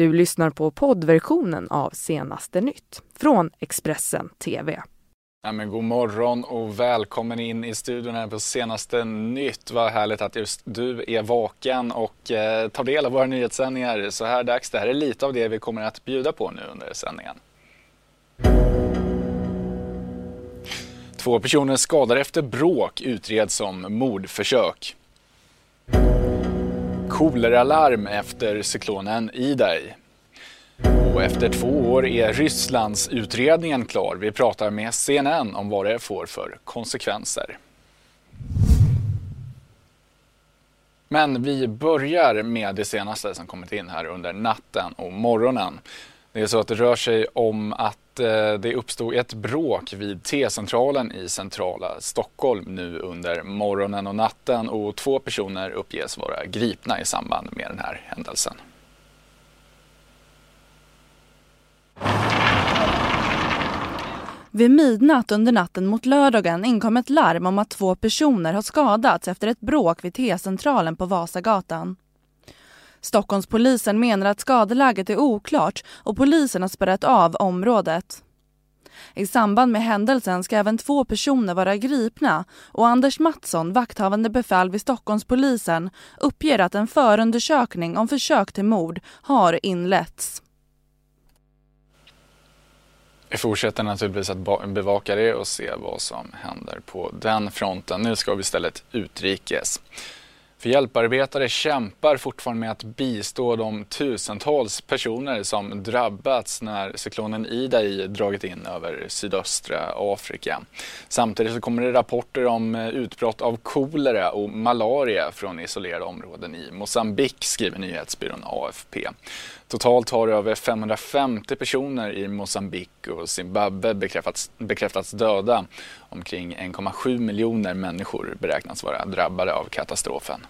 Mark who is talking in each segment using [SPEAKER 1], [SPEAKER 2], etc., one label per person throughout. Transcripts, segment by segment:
[SPEAKER 1] Du lyssnar på poddversionen av Senaste nytt från Expressen TV.
[SPEAKER 2] Ja, men god morgon och välkommen in i studion här på Senaste nytt. Vad härligt att just du är vaken och eh, tar del av våra nyhetssändningar så här dags. Det här är lite av det vi kommer att bjuda på nu under sändningen. Två personer skadade efter bråk utreds som mordförsök. Koleralarm efter cyklonen Idai. Och efter två år är Rysslands utredningen klar. Vi pratar med CNN om vad det får för konsekvenser. Men vi börjar med det senaste som kommit in här under natten och morgonen. Det är så att det rör sig om att Eh, det uppstod ett bråk vid T-centralen i centrala Stockholm nu under morgonen och natten och två personer uppges vara gripna i samband med den här händelsen.
[SPEAKER 1] Vid midnatt under natten mot lördagen inkom ett larm om att två personer har skadats efter ett bråk vid T-centralen på Vasagatan. Stockholmspolisen menar att skadeläget är oklart och polisen har spärrat av området. I samband med händelsen ska även två personer vara gripna och Anders Mattsson, vakthavande befäl vid Stockholmspolisen, uppger att en förundersökning om försök till mord har inletts.
[SPEAKER 2] Vi fortsätter naturligtvis att bevaka det och se vad som händer på den fronten. Nu ska vi istället utrikes. För hjälparbetare kämpar fortfarande med att bistå de tusentals personer som drabbats när cyklonen Idai dragit in över sydöstra Afrika. Samtidigt så kommer det rapporter om eh, utbrott av kolera och malaria från isolerade områden i Mosambik, skriver nyhetsbyrån AFP. Totalt har över 550 personer i Mosambik och Zimbabwe bekräftats, bekräftats döda. Omkring 1,7 miljoner människor beräknas vara drabbade av katastrofen.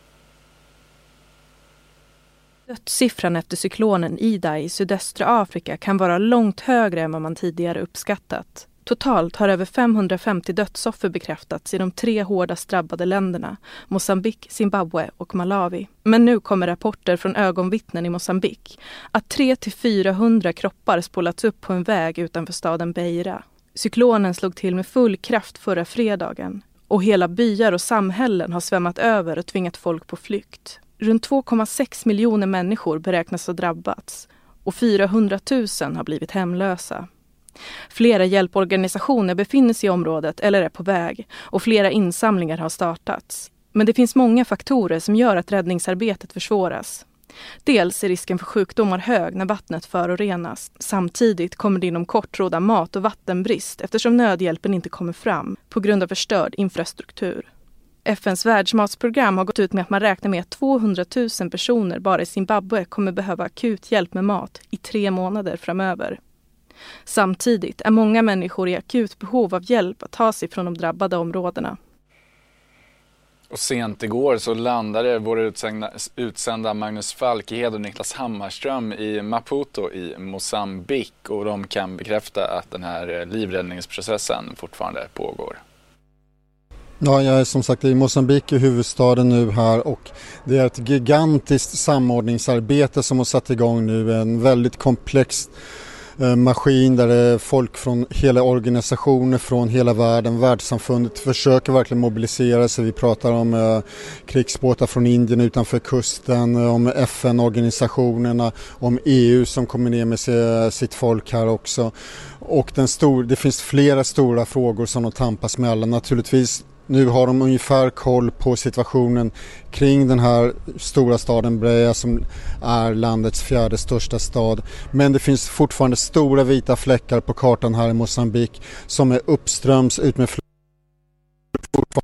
[SPEAKER 1] Dödssiffran efter cyklonen Ida i sydöstra Afrika kan vara långt högre än vad man tidigare uppskattat. Totalt har över 550 dödsoffer bekräftats i de tre hårdast drabbade länderna, Mosambik, Zimbabwe och Malawi. Men nu kommer rapporter från ögonvittnen i Mosambik att 300-400 kroppar spolats upp på en väg utanför staden Beira. Cyklonen slog till med full kraft förra fredagen och hela byar och samhällen har svämmat över och tvingat folk på flykt. Runt 2,6 miljoner människor beräknas ha drabbats och 400 000 har blivit hemlösa. Flera hjälporganisationer befinner sig i området eller är på väg och flera insamlingar har startats. Men det finns många faktorer som gör att räddningsarbetet försvåras. Dels är risken för sjukdomar hög när vattnet förorenas. Samtidigt kommer det inom kort råda mat och vattenbrist eftersom nödhjälpen inte kommer fram på grund av förstörd infrastruktur. FNs världsmatsprogram har gått ut med att man räknar med att 200 000 personer bara i Zimbabwe kommer behöva akut hjälp med mat i tre månader framöver. Samtidigt är många människor i akut behov av hjälp att ta sig från de drabbade områdena.
[SPEAKER 2] Och sent igår så landade våra utsända, utsända Magnus Falkehed och Niklas Hammarström i Maputo i Mosambik och de kan bekräfta att den här eh, livräddningsprocessen fortfarande pågår.
[SPEAKER 3] Ja, jag är som sagt i Mosambik i huvudstaden nu här och det är ett gigantiskt samordningsarbete som har satt igång nu. En väldigt komplex Eh, maskin där det är folk från hela organisationer från hela världen, världssamfundet försöker verkligen mobilisera sig. Vi pratar om eh, krigsbåtar från Indien utanför kusten, om FN-organisationerna, om EU som kommer ner med sitt folk här också. Och den stor, det finns flera stora frågor som de tampas med alla. Naturligtvis nu har de ungefär koll på situationen kring den här stora staden Breja som är landets fjärde största stad. Men det finns fortfarande stora vita fläckar på kartan här i Mosambik som är uppströms utmed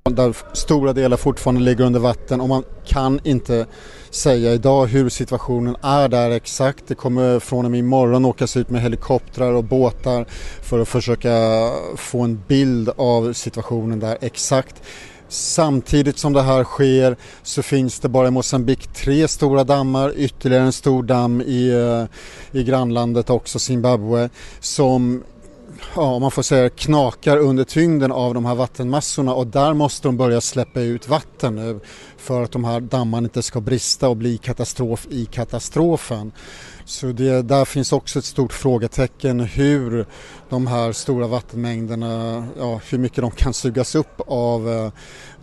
[SPEAKER 3] där stora delar fortfarande ligger under vatten och man kan inte säga idag hur situationen är där exakt. Det kommer från och med imorgon åkas ut med helikoptrar och båtar för att försöka få en bild av situationen där exakt. Samtidigt som det här sker så finns det bara i Mosambik tre stora dammar, ytterligare en stor damm i, eh, i grannlandet också, Zimbabwe, som ja, om man får säga knakar under tyngden av de här vattenmassorna och där måste de börja släppa ut vatten nu för att de här dammarna inte ska brista och bli katastrof i katastrofen. Så det, där finns också ett stort frågetecken hur de här stora vattenmängderna, ja, hur mycket de kan sugas upp av eh,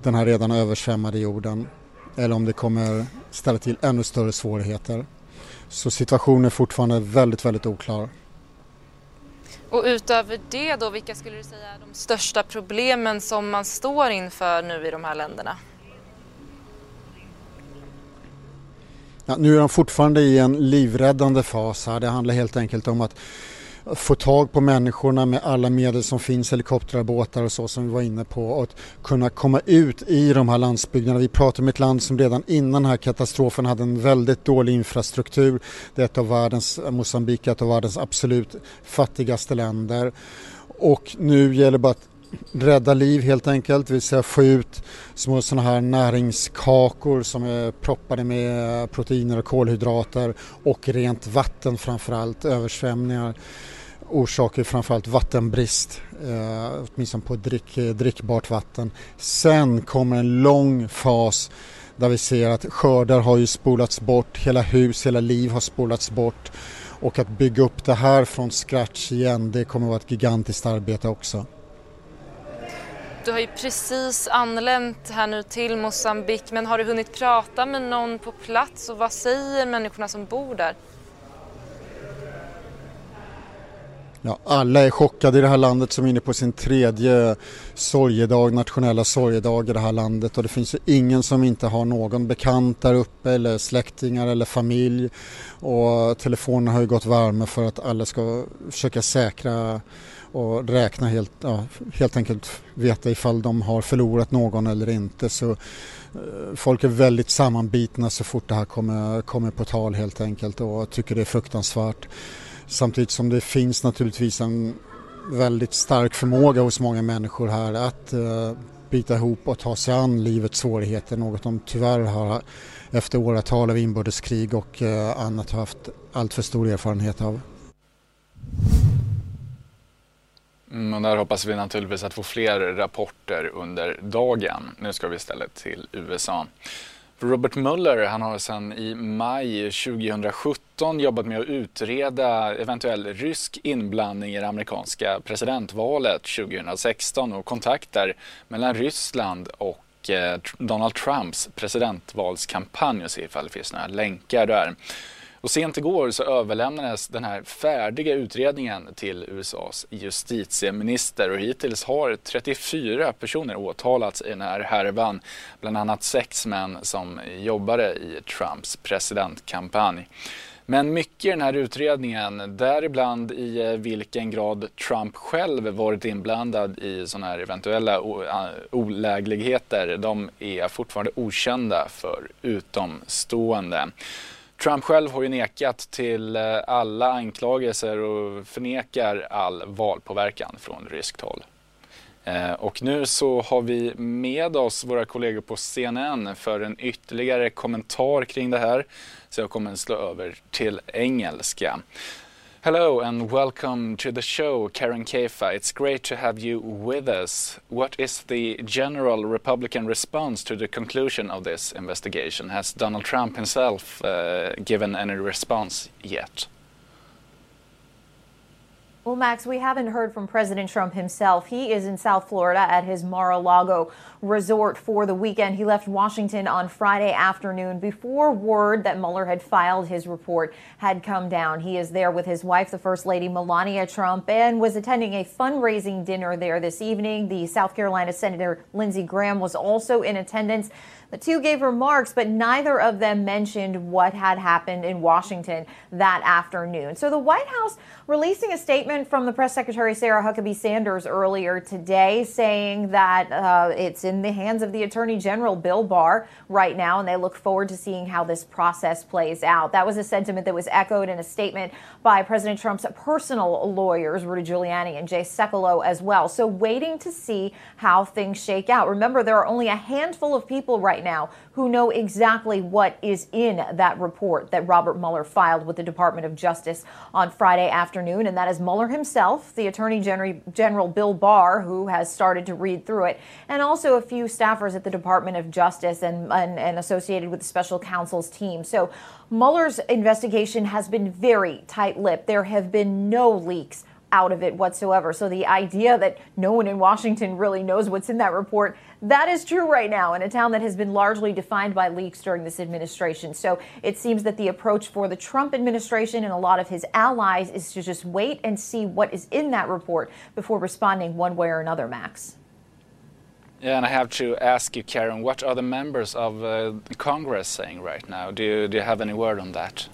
[SPEAKER 3] den här redan översvämmade jorden. Eller om det kommer ställa till ännu större svårigheter. Så situationen är fortfarande väldigt, väldigt oklar.
[SPEAKER 4] Och utöver det då, vilka skulle du säga är de största problemen som man står inför nu i de här länderna?
[SPEAKER 3] Ja, nu är de fortfarande i en livräddande fas här. Det handlar helt enkelt om att få tag på människorna med alla medel som finns, helikoptrar, båtar och så som vi var inne på och att kunna komma ut i de här landsbygderna. Vi pratar om ett land som redan innan den här katastrofen hade en väldigt dålig infrastruktur. Det är ett av världens, Mosambik ett av världens absolut fattigaste länder. Och nu gäller det bara att rädda liv helt enkelt, det vill säga få ut små sådana här näringskakor som är proppade med proteiner och kolhydrater och rent vatten framförallt, översvämningar orsakar framförallt vattenbrist, eh, åtminstone på drick, drickbart vatten. Sen kommer en lång fas där vi ser att skördar har ju spolats bort, hela hus, hela liv har spolats bort och att bygga upp det här från scratch igen det kommer att vara ett gigantiskt arbete också.
[SPEAKER 4] Du har ju precis anlänt här nu till Mosambik men har du hunnit prata med någon på plats? Och vad säger människorna som bor där?
[SPEAKER 3] Ja, alla är chockade i det här landet som är inne på sin tredje sorgedag, nationella sorgedag i det här landet. Och det finns ju ingen som inte har någon bekant där uppe eller släktingar eller familj. Och telefonerna har ju gått varma för att alla ska försöka säkra och räkna helt, ja, helt enkelt veta ifall de har förlorat någon eller inte. Så eh, folk är väldigt sammanbitna så fort det här kommer, kommer på tal helt enkelt och tycker det är fruktansvärt. Samtidigt som det finns naturligtvis en väldigt stark förmåga hos många människor här att eh, bita ihop och ta sig an livets svårigheter, något de tyvärr har efter åratal av inbördeskrig och eh, annat haft allt för stor erfarenhet av.
[SPEAKER 2] Mm, och där hoppas vi naturligtvis att få fler rapporter under dagen. Nu ska vi istället till USA. Robert Mueller han har sedan i maj 2017 jobbat med att utreda eventuell rysk inblandning i det amerikanska presidentvalet 2016 och kontakter mellan Ryssland och eh, Donald Trumps presidentvalskampanj och se ifall det finns några länkar där. Och sent igår så överlämnades den här färdiga utredningen till USAs justitieminister och hittills har 34 personer åtalats i den här härvan. Bland annat sex män som jobbade i Trumps presidentkampanj. Men mycket i den här utredningen, däribland i eh, vilken grad Trump själv varit inblandad i sådana här eventuella eh, olägligheter, de är fortfarande okända för utomstående. Trump själv har ju nekat till eh, alla anklagelser och förnekar all valpåverkan från ryskt håll. Eh, och nu så har vi med oss våra kollegor på CNN för en ytterligare kommentar kring det här. Så jag kommer slå över till engelska. Hello and welcome to the show, Karen Kefa. It's great to have you with us. What is the general Republican response to the conclusion of this investigation? Has Donald Trump himself uh, given any response yet?
[SPEAKER 5] Well, Max, we haven't heard from President Trump himself. He is in South Florida at his Mar a Lago resort for the weekend. He left Washington on Friday afternoon before word that Mueller had filed his report had come down. He is there with his wife, the First Lady Melania Trump, and was attending a fundraising dinner there this evening. The South Carolina Senator Lindsey Graham was also in attendance. The two gave remarks, but neither of them mentioned what had happened in Washington that afternoon. So the White House releasing a statement from the press secretary Sarah Huckabee Sanders earlier today saying that uh, it's in the hands of the Attorney General Bill Barr right now, and they look forward to seeing how this process plays out. That was a sentiment that was echoed in a statement by President Trump's personal lawyers, Rudy Giuliani and Jay Sekulow, as well. So waiting to see how things shake out. Remember, there are only a handful of people right right now who know exactly what is in that report that Robert Mueller filed with the Department of Justice on Friday afternoon, and that is Mueller himself, the Attorney General Bill Barr, who has started to read through it, and also a few staffers at the Department of Justice and, and, and associated with the special counsel's team. So Mueller's investigation has been very tight lipped. There have been no leaks out of it whatsoever. So the idea that no one in Washington really knows what's in that report, that is true right now in a town that has been largely defined by leaks during this administration. So it seems that the approach for the Trump administration and a lot of his allies is to just wait and see what is in that report before responding one way or another, Max.
[SPEAKER 2] Yeah, and I have to ask you, Karen, what are the members of uh, Congress saying right now? Do you, do you have any word on that?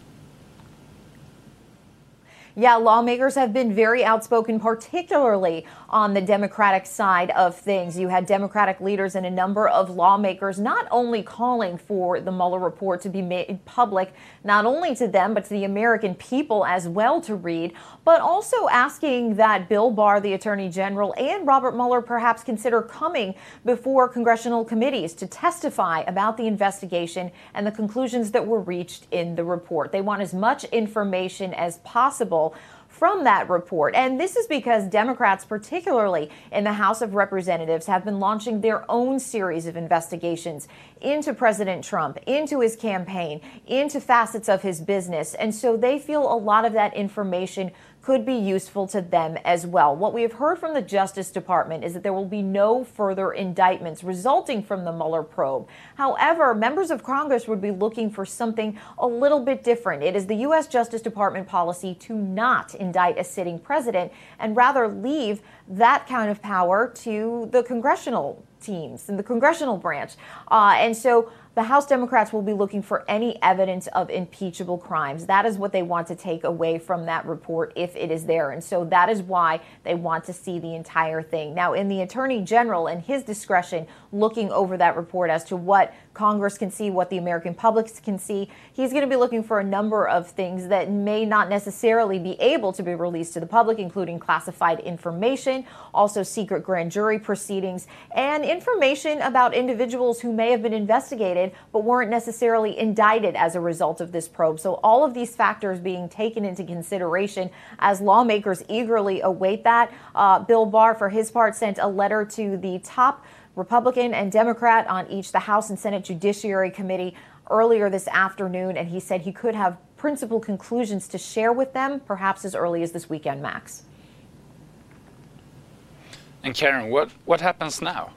[SPEAKER 5] Yeah, lawmakers have been very outspoken, particularly on the Democratic side of things. You had Democratic leaders and a number of lawmakers not only calling for the Mueller report to be made public, not only to them, but to the American people as well to read, but also asking that Bill Barr, the Attorney General, and Robert Mueller perhaps consider coming before congressional committees to testify about the investigation and the conclusions that were reached in the report. They want as much information as possible from that report. And this is because Democrats, particularly in the House of Representatives, have been launching their own series of investigations into President Trump, into his campaign, into facets of his business. And so they feel a lot of that information could be useful to them as well. What we have heard from the Justice Department is that there will be no further indictments resulting from the Mueller probe. However, members of Congress would be looking for something a little bit different. It is the U.S. Justice Department policy to not indict a sitting president and rather leave that kind of power to the congressional teams and the congressional branch. Uh, and so the House Democrats will be looking for any evidence of impeachable crimes. That is what they want to take away from that report if it is there. And so that is why they want to see the entire thing. Now, in the Attorney General and his discretion, looking over that report as to what Congress can see, what the American public can see, he's going to be looking for a number of things that may not necessarily be able to be released to the public, including classified information, also secret grand jury proceedings, and information about individuals who may have been investigated but weren't necessarily indicted as a result of this probe. So, all of these factors being taken into consideration as lawmakers eagerly await that. Uh, Bill Barr, for his part, sent a letter to the top Republican and Democrat on each the House and Senate Judiciary Committee earlier this afternoon, and he said he could have principal conclusions to share with them perhaps as early as this weekend, Max.
[SPEAKER 2] And Karen, what, what happens now?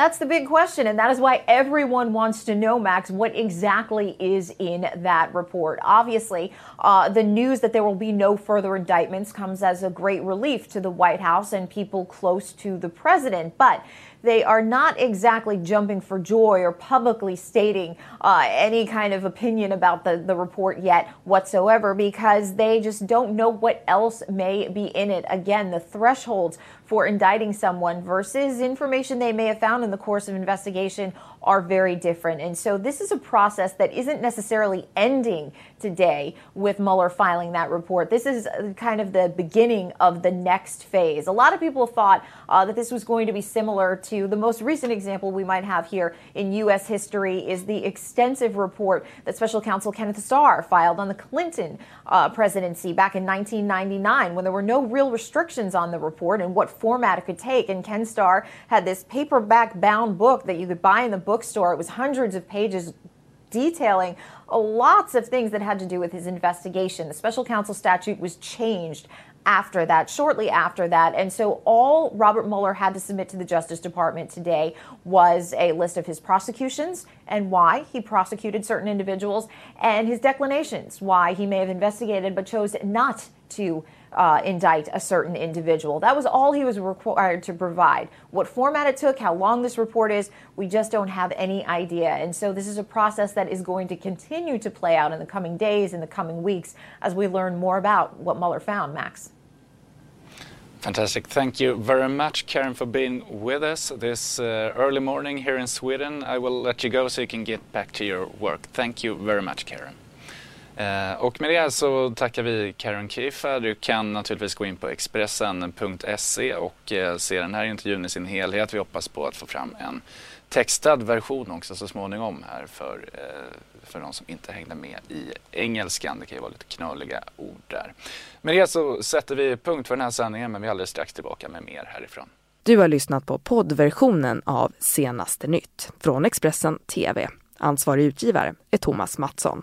[SPEAKER 5] That's the big question, and that is why everyone wants to know, Max, what exactly is in that report. Obviously, uh, the news that there will be no further indictments comes as a great relief to the White House and people close to the president. But they are not exactly jumping for joy or publicly stating uh, any kind of opinion about the, the report yet whatsoever because they just don't know what else may be in it. Again, the thresholds for indicting someone versus information they may have found in the course of investigation are very different. And so this is a process that isn't necessarily ending today with Mueller filing that report. This is kind of the beginning of the next phase. A lot of people thought uh, that this was going to be similar to the most recent example we might have here in U.S. history is the extensive report that Special Counsel Kenneth Starr filed on the Clinton uh, presidency back in 1999 when there were no real restrictions on the report and what format it could take. And Ken Starr had this paperback bound book that you could buy in the bookstore. It was hundreds of pages detailing lots of things that had to do with his investigation. The special counsel statute was changed after that, shortly after that. And so all Robert Mueller had to submit to the Justice Department today was a list of his prosecutions and why he prosecuted certain individuals and his declinations, why he may have investigated but chose not to uh, indict a certain individual. That was all he was required to provide. What format it took, how long this report is, we just don't have any idea. And so this is a process that is going to continue to play out in the coming days, in the coming weeks, as we learn more about what Mueller found. Max.
[SPEAKER 2] Fantastic. Thank you very much, Karen, for being with us this uh, early morning here in Sweden. I will let you go so you can get back to your work. Thank you very much, Karen. Eh, och med det så tackar vi Karen Kiffa. Du kan naturligtvis gå in på Expressen.se och eh, se den här intervjun i sin helhet. Vi hoppas på att få fram en textad version också så småningom här för, eh, för de som inte hängde med i engelskan. Det kan ju vara lite knöliga ord där. Med det så sätter vi punkt för den här sändningen men vi är alldeles strax tillbaka med mer härifrån.
[SPEAKER 6] Du har lyssnat på poddversionen av Senaste nytt från Expressen TV. Ansvarig utgivare är Thomas Mattsson.